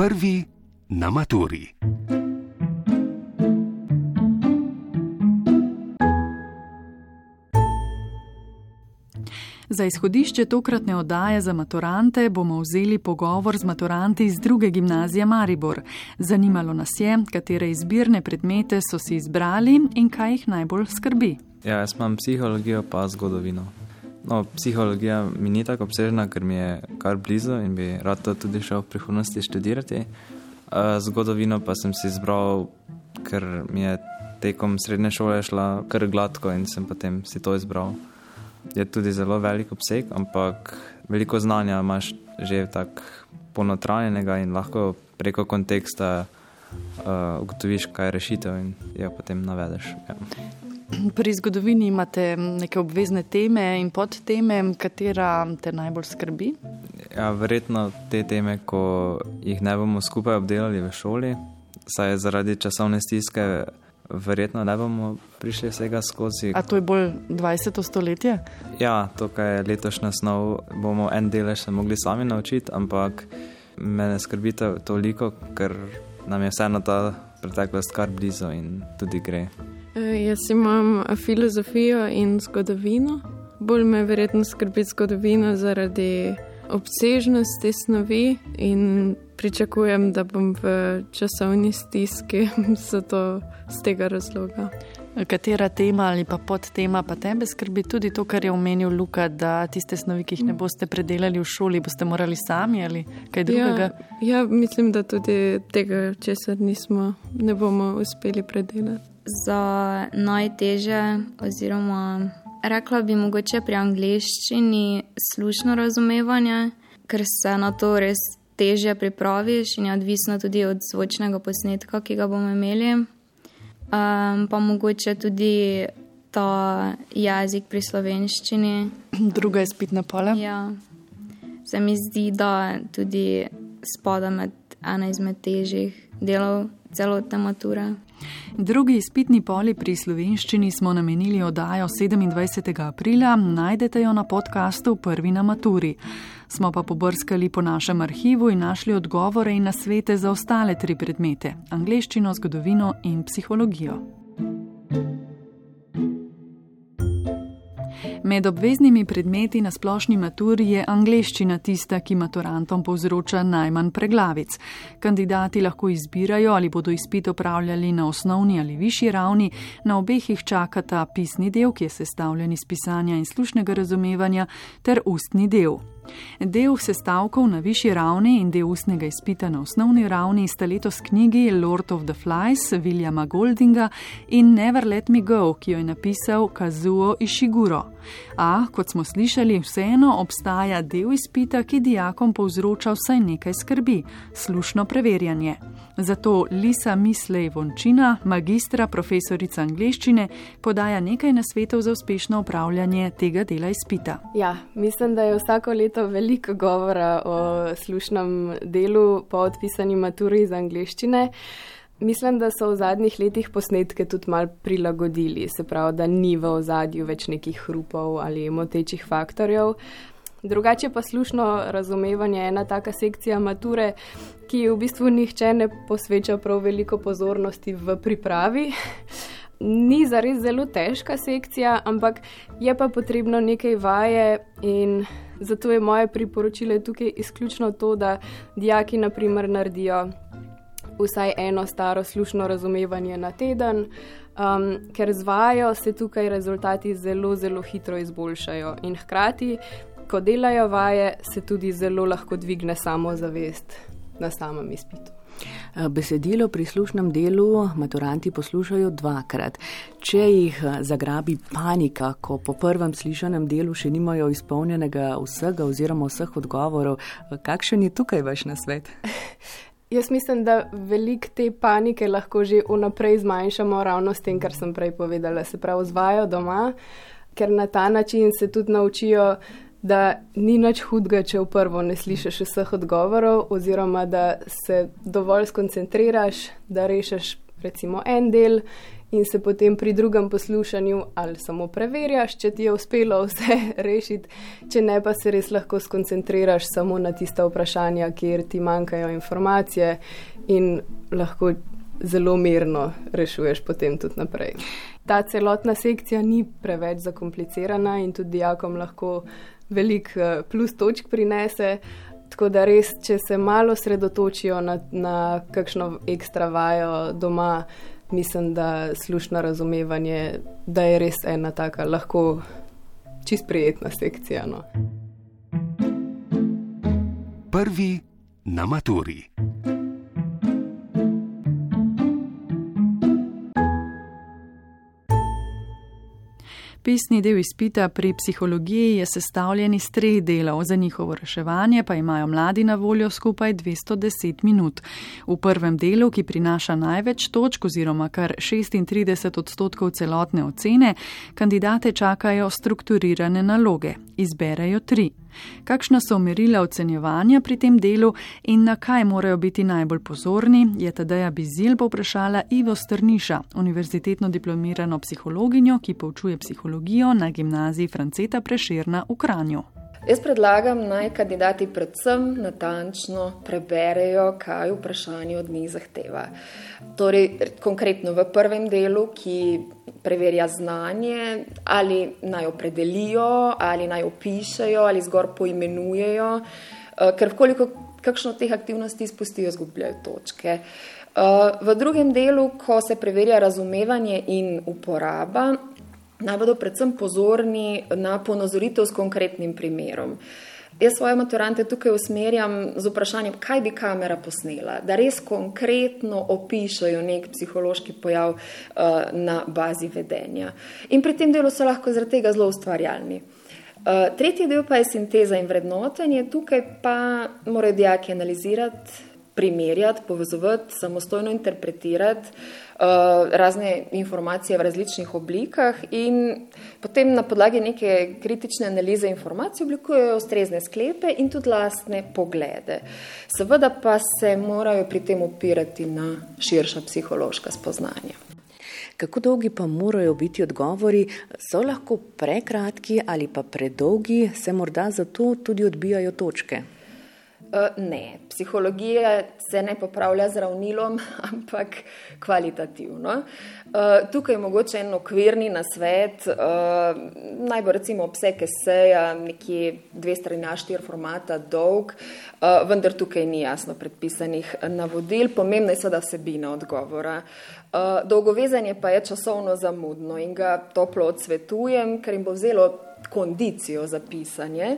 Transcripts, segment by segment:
Prvi na maturi. Za izhodišče tokratne oddaje za maturante bomo vzeli pogovor z maturanti iz druge gimnazije Maribor. Zanimalo nas je, katere izbirne predmete so si izbrali in kaj jih najbolj skrbi. Ja, jaz imam psihologijo, pa zgodovino. No, psihologija mi ni tako obsežna, ker mi je kar blizu in bi rad to tudi šel v prihodnosti študirati. Zgodovino pa sem si izbral, ker mi je tekom srednje šole šla kar gladko in sem potem si to izbral. Je tudi zelo velik obseg, ampak veliko znanja imaš že tako ponotranjenega in lahko preko konteksta uh, ugotoviš, kaj je rešitev in jo potem navedeš. Ja. Pri zgodovini imate neke obvezne teme in podteme, katera te najbolj skrbi? Ja, verjetno te teme, ko jih ne bomo skupaj obdelali v šoli, saj zaradi časovne stiske, verjetno ne bomo prišli vsega skozi. A to je bolj 20. stoletje? Ja, to, kar je letošnja snov, bomo en delež se mogli sami naučiti, ampak me ne skrbi to toliko, ker nam je vseeno ta preteklost kar blizu in tudi gre. E, jaz imam filozofijo in zgodovino. Bolj me verjetno skrbi zgodovina zaradi obsežnosti snovi in pričakujem, da bom v časovni stiski zato z tega razloga. Katera tema ali pa podtema pa tebe skrbi tudi to, kar je omenil Luka, da tiste snovi, ki jih ne boste predelali v šoli, boste morali sami ali kaj drugega? Ja, ja mislim, da tudi tega, česar nismo, ne bomo uspeli predelati za najteže, oziroma rekla bi mogoče pri angliščini slušno razumevanje, ker se na to res teže pripraviš in je odvisno tudi od zvočnega posnetka, ki ga bomo imeli. Um, pa mogoče tudi ta jezik pri slovenščini. Druga je spet na pole. Ja. Se mi zdi, da tudi spada med ena izmed težjih delov celotne mature. Drugi izpitni poli pri slovenščini smo namenili oddajo 27. aprila, najdete jo na podkastu Prvi na maturi. Smo pa pobrskali po našem arhivu in našli odgovore in nasvete za ostale tri predmete: angliščino, zgodovino in psihologijo. Med obveznimi predmeti na splošni maturi je angleščina tista, ki maturantom povzroča najmanj preglavic. Kandidati lahko izbirajo, ali bodo izpit opravljali na osnovni ali višji ravni, na obeh jih čakata pisni del, ki je sestavljen iz pisanja in slušnega razumevanja, ter ustni del. Del sestavkov na višji ravni in del ustnega izpita na osnovni ravni sta letos knjigi Lord of the Flies Williama Goldinga in Never Let Me Go, ki jo je napisal Kazuo Ishiguro. A, kot smo slišali, vseeno obstaja del izpita, ki dijakom povzroča vsaj nekaj skrbi: slušno preverjanje. Zato Lisa Mislej Vončina, magistra profesorica angleščine, podaja nekaj nasvetov za uspešno upravljanje tega dela izpita. Ja, mislim, da je vsako leto veliko govora o slušnem delu po odpisani maturi iz angleščine. Mislim, da so v zadnjih letih posnetke tudi mal prilagodili, se pravi, da ni v ozadju več nekih hrupov ali motečih faktorjev. Drugače pa slušno razumevanje je ena taka sekcija mature, ki v bistvu nihče ne posveča prav veliko pozornosti v pripravi. Ni zares zelo težka sekcija, ampak je pa potrebno nekaj vaje in zato je moje priporočilo tukaj izključno to, da dijaki naprimer naredijo vsaj eno staro slušno razumevanje na teden, um, ker z vajo se tukaj rezultati zelo, zelo hitro izboljšajo. In hkrati, ko delajo vaje, se tudi zelo lahko dvigne samozavest na samem izpitu. Eh, besedilo pri slušnem delu maturanti poslušajo dvakrat. Če jih eh, zagrabi panika, ko po prvem slišanem delu še nimajo izpolnjenega vsega oziroma vseh odgovorov, eh, kakšen je tukaj vaš nasvet? Jaz mislim, da velik te panike lahko že vnaprej zmanjšamo ravno s tem, kar sem prej povedala. Se pravi, zvajo doma, ker na ta način se tudi naučijo, da ni nič hudega, če v prvo ne slišiš vseh odgovorov, oziroma da se dovolj skoncentriraš, da rešiš recimo en del in se potem pri drugem poslušanju ali samo preverjaš, če ti je uspelo vse rešiti, če ne pa se res lahko skoncentriraš samo na tista vprašanja, kjer ti manjkajo informacije in lahko zelo mirno rešuješ potem tudi naprej. Ta celotna sekcija ni preveč zakomplicirana in tudi dijakom lahko velik eh, plus točk prinese. Tako da res, če se malo sredotočijo na, na kakšno ekstra vajo doma, mislim, da slušno razumevanje, da je res ena taka lahko čist prijetna sekcija. No. Prvi na maturi. Pisni del izpita pri psihologiji je sestavljen iz treh delov, za njihovo reševanje pa imajo mladi na voljo skupaj 210 minut. V prvem delu, ki prinaša največ točk oziroma kar 36 odstotkov celotne ocene, kandidate čakajo strukturirane naloge. Izberejo tri. Kakšna so merila ocenjevanja pri tem delu in na kaj morajo biti najbolj pozorni, je Tadeja Bizil povprašala Ivo Strniša, univerzitetno diplomirano psihologinjo, ki poučuje psihologijo na gimnaziji Franceta Preširna v Kranju. Jaz predlagam naj kandidati predvsem natančno preberejo, kaj vprašanje od njih zahteva. Torej, konkretno v prvem delu, ki preverja znanje, ali naj opredelijo, ali naj opišajo, ali zgor poimenujejo, eh, ker vkoliko kakšno od teh aktivnosti izpustijo, izgubljajo točke. Eh, v drugem delu, ko se preverja razumevanje in uporaba, naj bodo predvsem pozorni na ponazoritev s konkretnim primerom. Jaz svoje maturante tukaj usmerjam z vprašanjem, kaj bi kamera posnela, da res konkretno opišajo nek psihološki pojav uh, na bazi vedenja. In pri tem delu so lahko zaradi tega zelo ustvarjalni. Uh, tretji del pa je sinteza in vrednotenje, tukaj pa morajo dijaki analizirati, primerjati, povezovati, samostojno interpretirati uh, razne informacije v različnih oblikah in potem na podlagi neke kritične analize informacij oblikujejo ustrezne sklepe in tudi lastne poglede. Seveda pa se morajo pri tem opirati na širša psihološka spoznanja. Kako dolgi pa morajo biti odgovori? So lahko prekratki ali pa predolgi, se morda zato tudi odbijajo točke? Eh, ne, psihologija se ne popravlja z ravnilom, ampak kvalitativno. Eh, tukaj je mogoče en okvirni nasvet, eh, naj bo recimo obseg eseja nekje dve strani A4 formata dolg, vendar tukaj ni jasno predpisanih navodil, pomembna je seveda vsebina odgovora. Dolgovezanje pa je časovno zamudno in ga toplo odsvetujem, ker jim bo vzelo kondicijo za pisanje.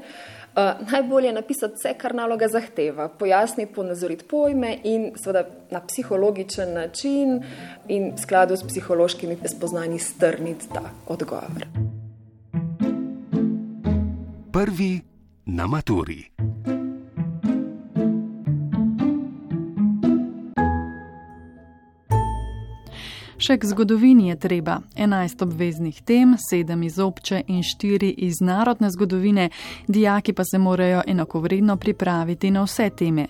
Uh, najbolje je napisati vse, kar naloga zahteva, pojasniti, ponazoriti pojme in seveda na psihologičen način in v skladu s psihološkimi spoznanji strniti ta odgovor. Prvi na maturi. Še k zgodovini je treba. 11 obveznih tem, 7 iz obče in 4 iz narodne zgodovine, dijaki pa se morajo enakovredno pripraviti na vse teme.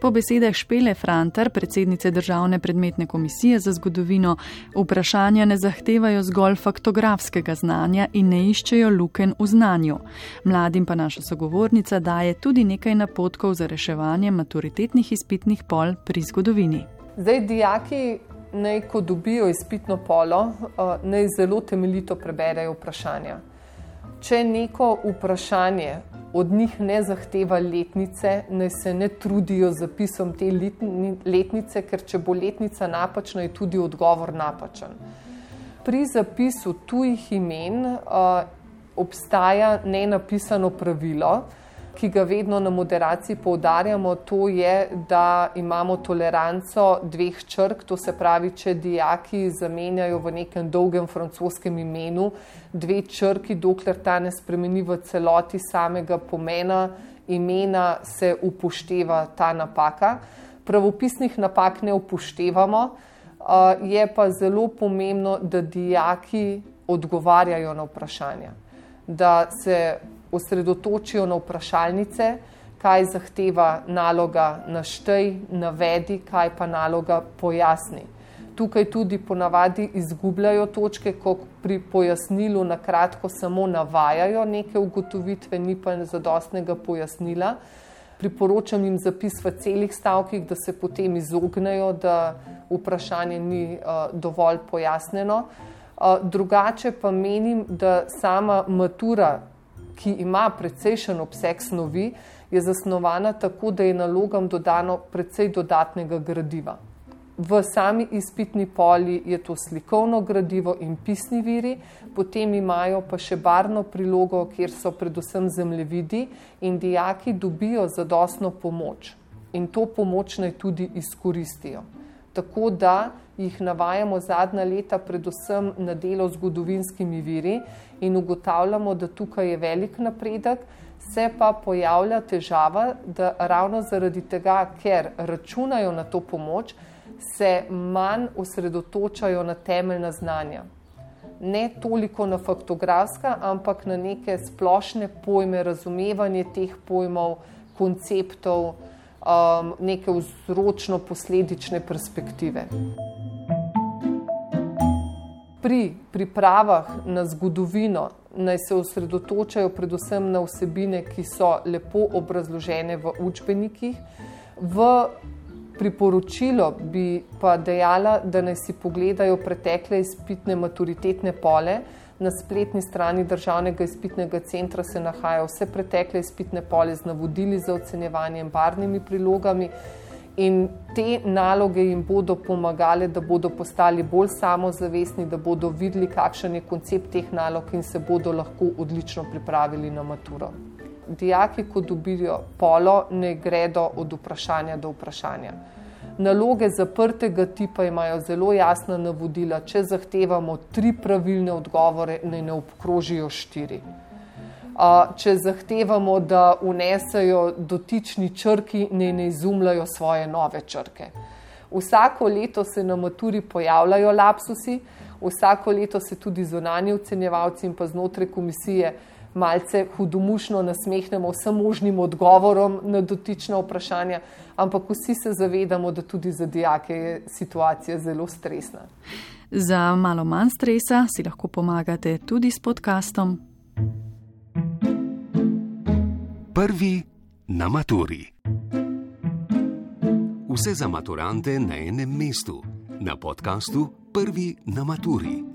Po besedah Špele Frantar, predsednice Državne predmetne komisije za zgodovino, vprašanja ne zahtevajo zgolj faktografskega znanja in ne iščejo luken v znanju. Mladim pa naša sogovornica daje tudi nekaj napotkov za reševanje maturitetnih izpitnih pol pri zgodovini. Zdaj, dijaki naj, ko dobijo izpitno polo, eh, naj zelo temeljito preberejo vprašanja. Če neko vprašanje od njih ne zahteva letnice, naj se ne trudijo z zapisom te letnice, ker če bo letnica napačna, je tudi odgovor napačen. Pri zapisu tujih imen uh, obstaja nenapisano pravilo, ki ga vedno na moderaciji poudarjamo, to je, da imamo toleranco dveh črk, to se pravi, če dijaki zamenjajo v nekem dolgem francoskem imenu dve črki, dokler ta ne spremeni v celoti samega pomena imena, se upošteva ta napaka. Pravopisnih napak ne upoštevamo, je pa zelo pomembno, da dijaki odgovarjajo na vprašanja, da se osredotočijo na vprašalnice, kaj zahteva naloga naštej, navedi, kaj pa naloga pojasni. Tukaj tudi ponavadi izgubljajo točke, ko pri pojasnilu na kratko samo navajajo neke ugotovitve, ni pa zadostnega pojasnila. Priporočam jim zapis v celih stavkih, da se potem izognejo, da vprašanje ni uh, dovolj pojasneno. Uh, drugače pa menim, da sama matura, ki ima precejšen obseg snovi, je zasnovana tako, da je nalogam dodano precej dodatnega gradiva. V sami izpitni poli je to slikovno gradivo in pisni viri, potem imajo pa še barno prilogo, kjer so predvsem zemljevidi in dijaki dobijo zadostno pomoč in to pomoč naj tudi izkoristijo. Tako da jih navajamo zadnja leta predvsem na delo z zgodovinskimi viri in ugotavljamo, da tukaj je velik napredek, se pa pojavlja težava, da ravno zaradi tega, ker računajo na to pomoč, se manj osredotočajo na temeljna znanja. Ne toliko na faktografska, ampak na neke splošne pojme, razumevanje teh pojmov, konceptov, um, neke vzročno-posledične perspektive. Pri pripravah na zgodovino naj se osredotočajo predvsem na vsebine, ki so lepo obrazložene v učbenikih. V priporočilo bi pa dejala, da naj si pogledajo pretekle izpitne maturitetne pole. Na spletni strani Državnega izpitnega centra se nahajajo vse pretekle izpitne pole z navodili za ocenjevanje in barvnimi prilogami. In te naloge jim bodo pomagale, da bodo postali bolj samozavestni, da bodo videli, kakšen je koncept teh nalog in se bodo lahko odlično pripravili na maturo dijaki, ko dobijo polo, ne gredo od vprašanja do vprašanja. Naloge zaprtega tipa imajo zelo jasna navodila. Če zahtevamo tri pravilne odgovore, naj ne obkrožijo štiri. Če zahtevamo, da unesejo dotični črki, naj ne izumljajo svoje nove črke. Vsako leto se na maturi pojavljajo lapsusi, vsako leto se tudi zunanji ocenjevalci in pa znotraj komisije malce hudomušno nasmehnemo vsem možnim odgovorom na dotična vprašanja, ampak vsi se zavedamo, da tudi za dijake je situacija zelo stresna. Za malo manj stresa si lahko pomagate tudi s podkastom. Prvi na maturi. Vse za maturante na enem mestu, na podkastu Prvi na maturi.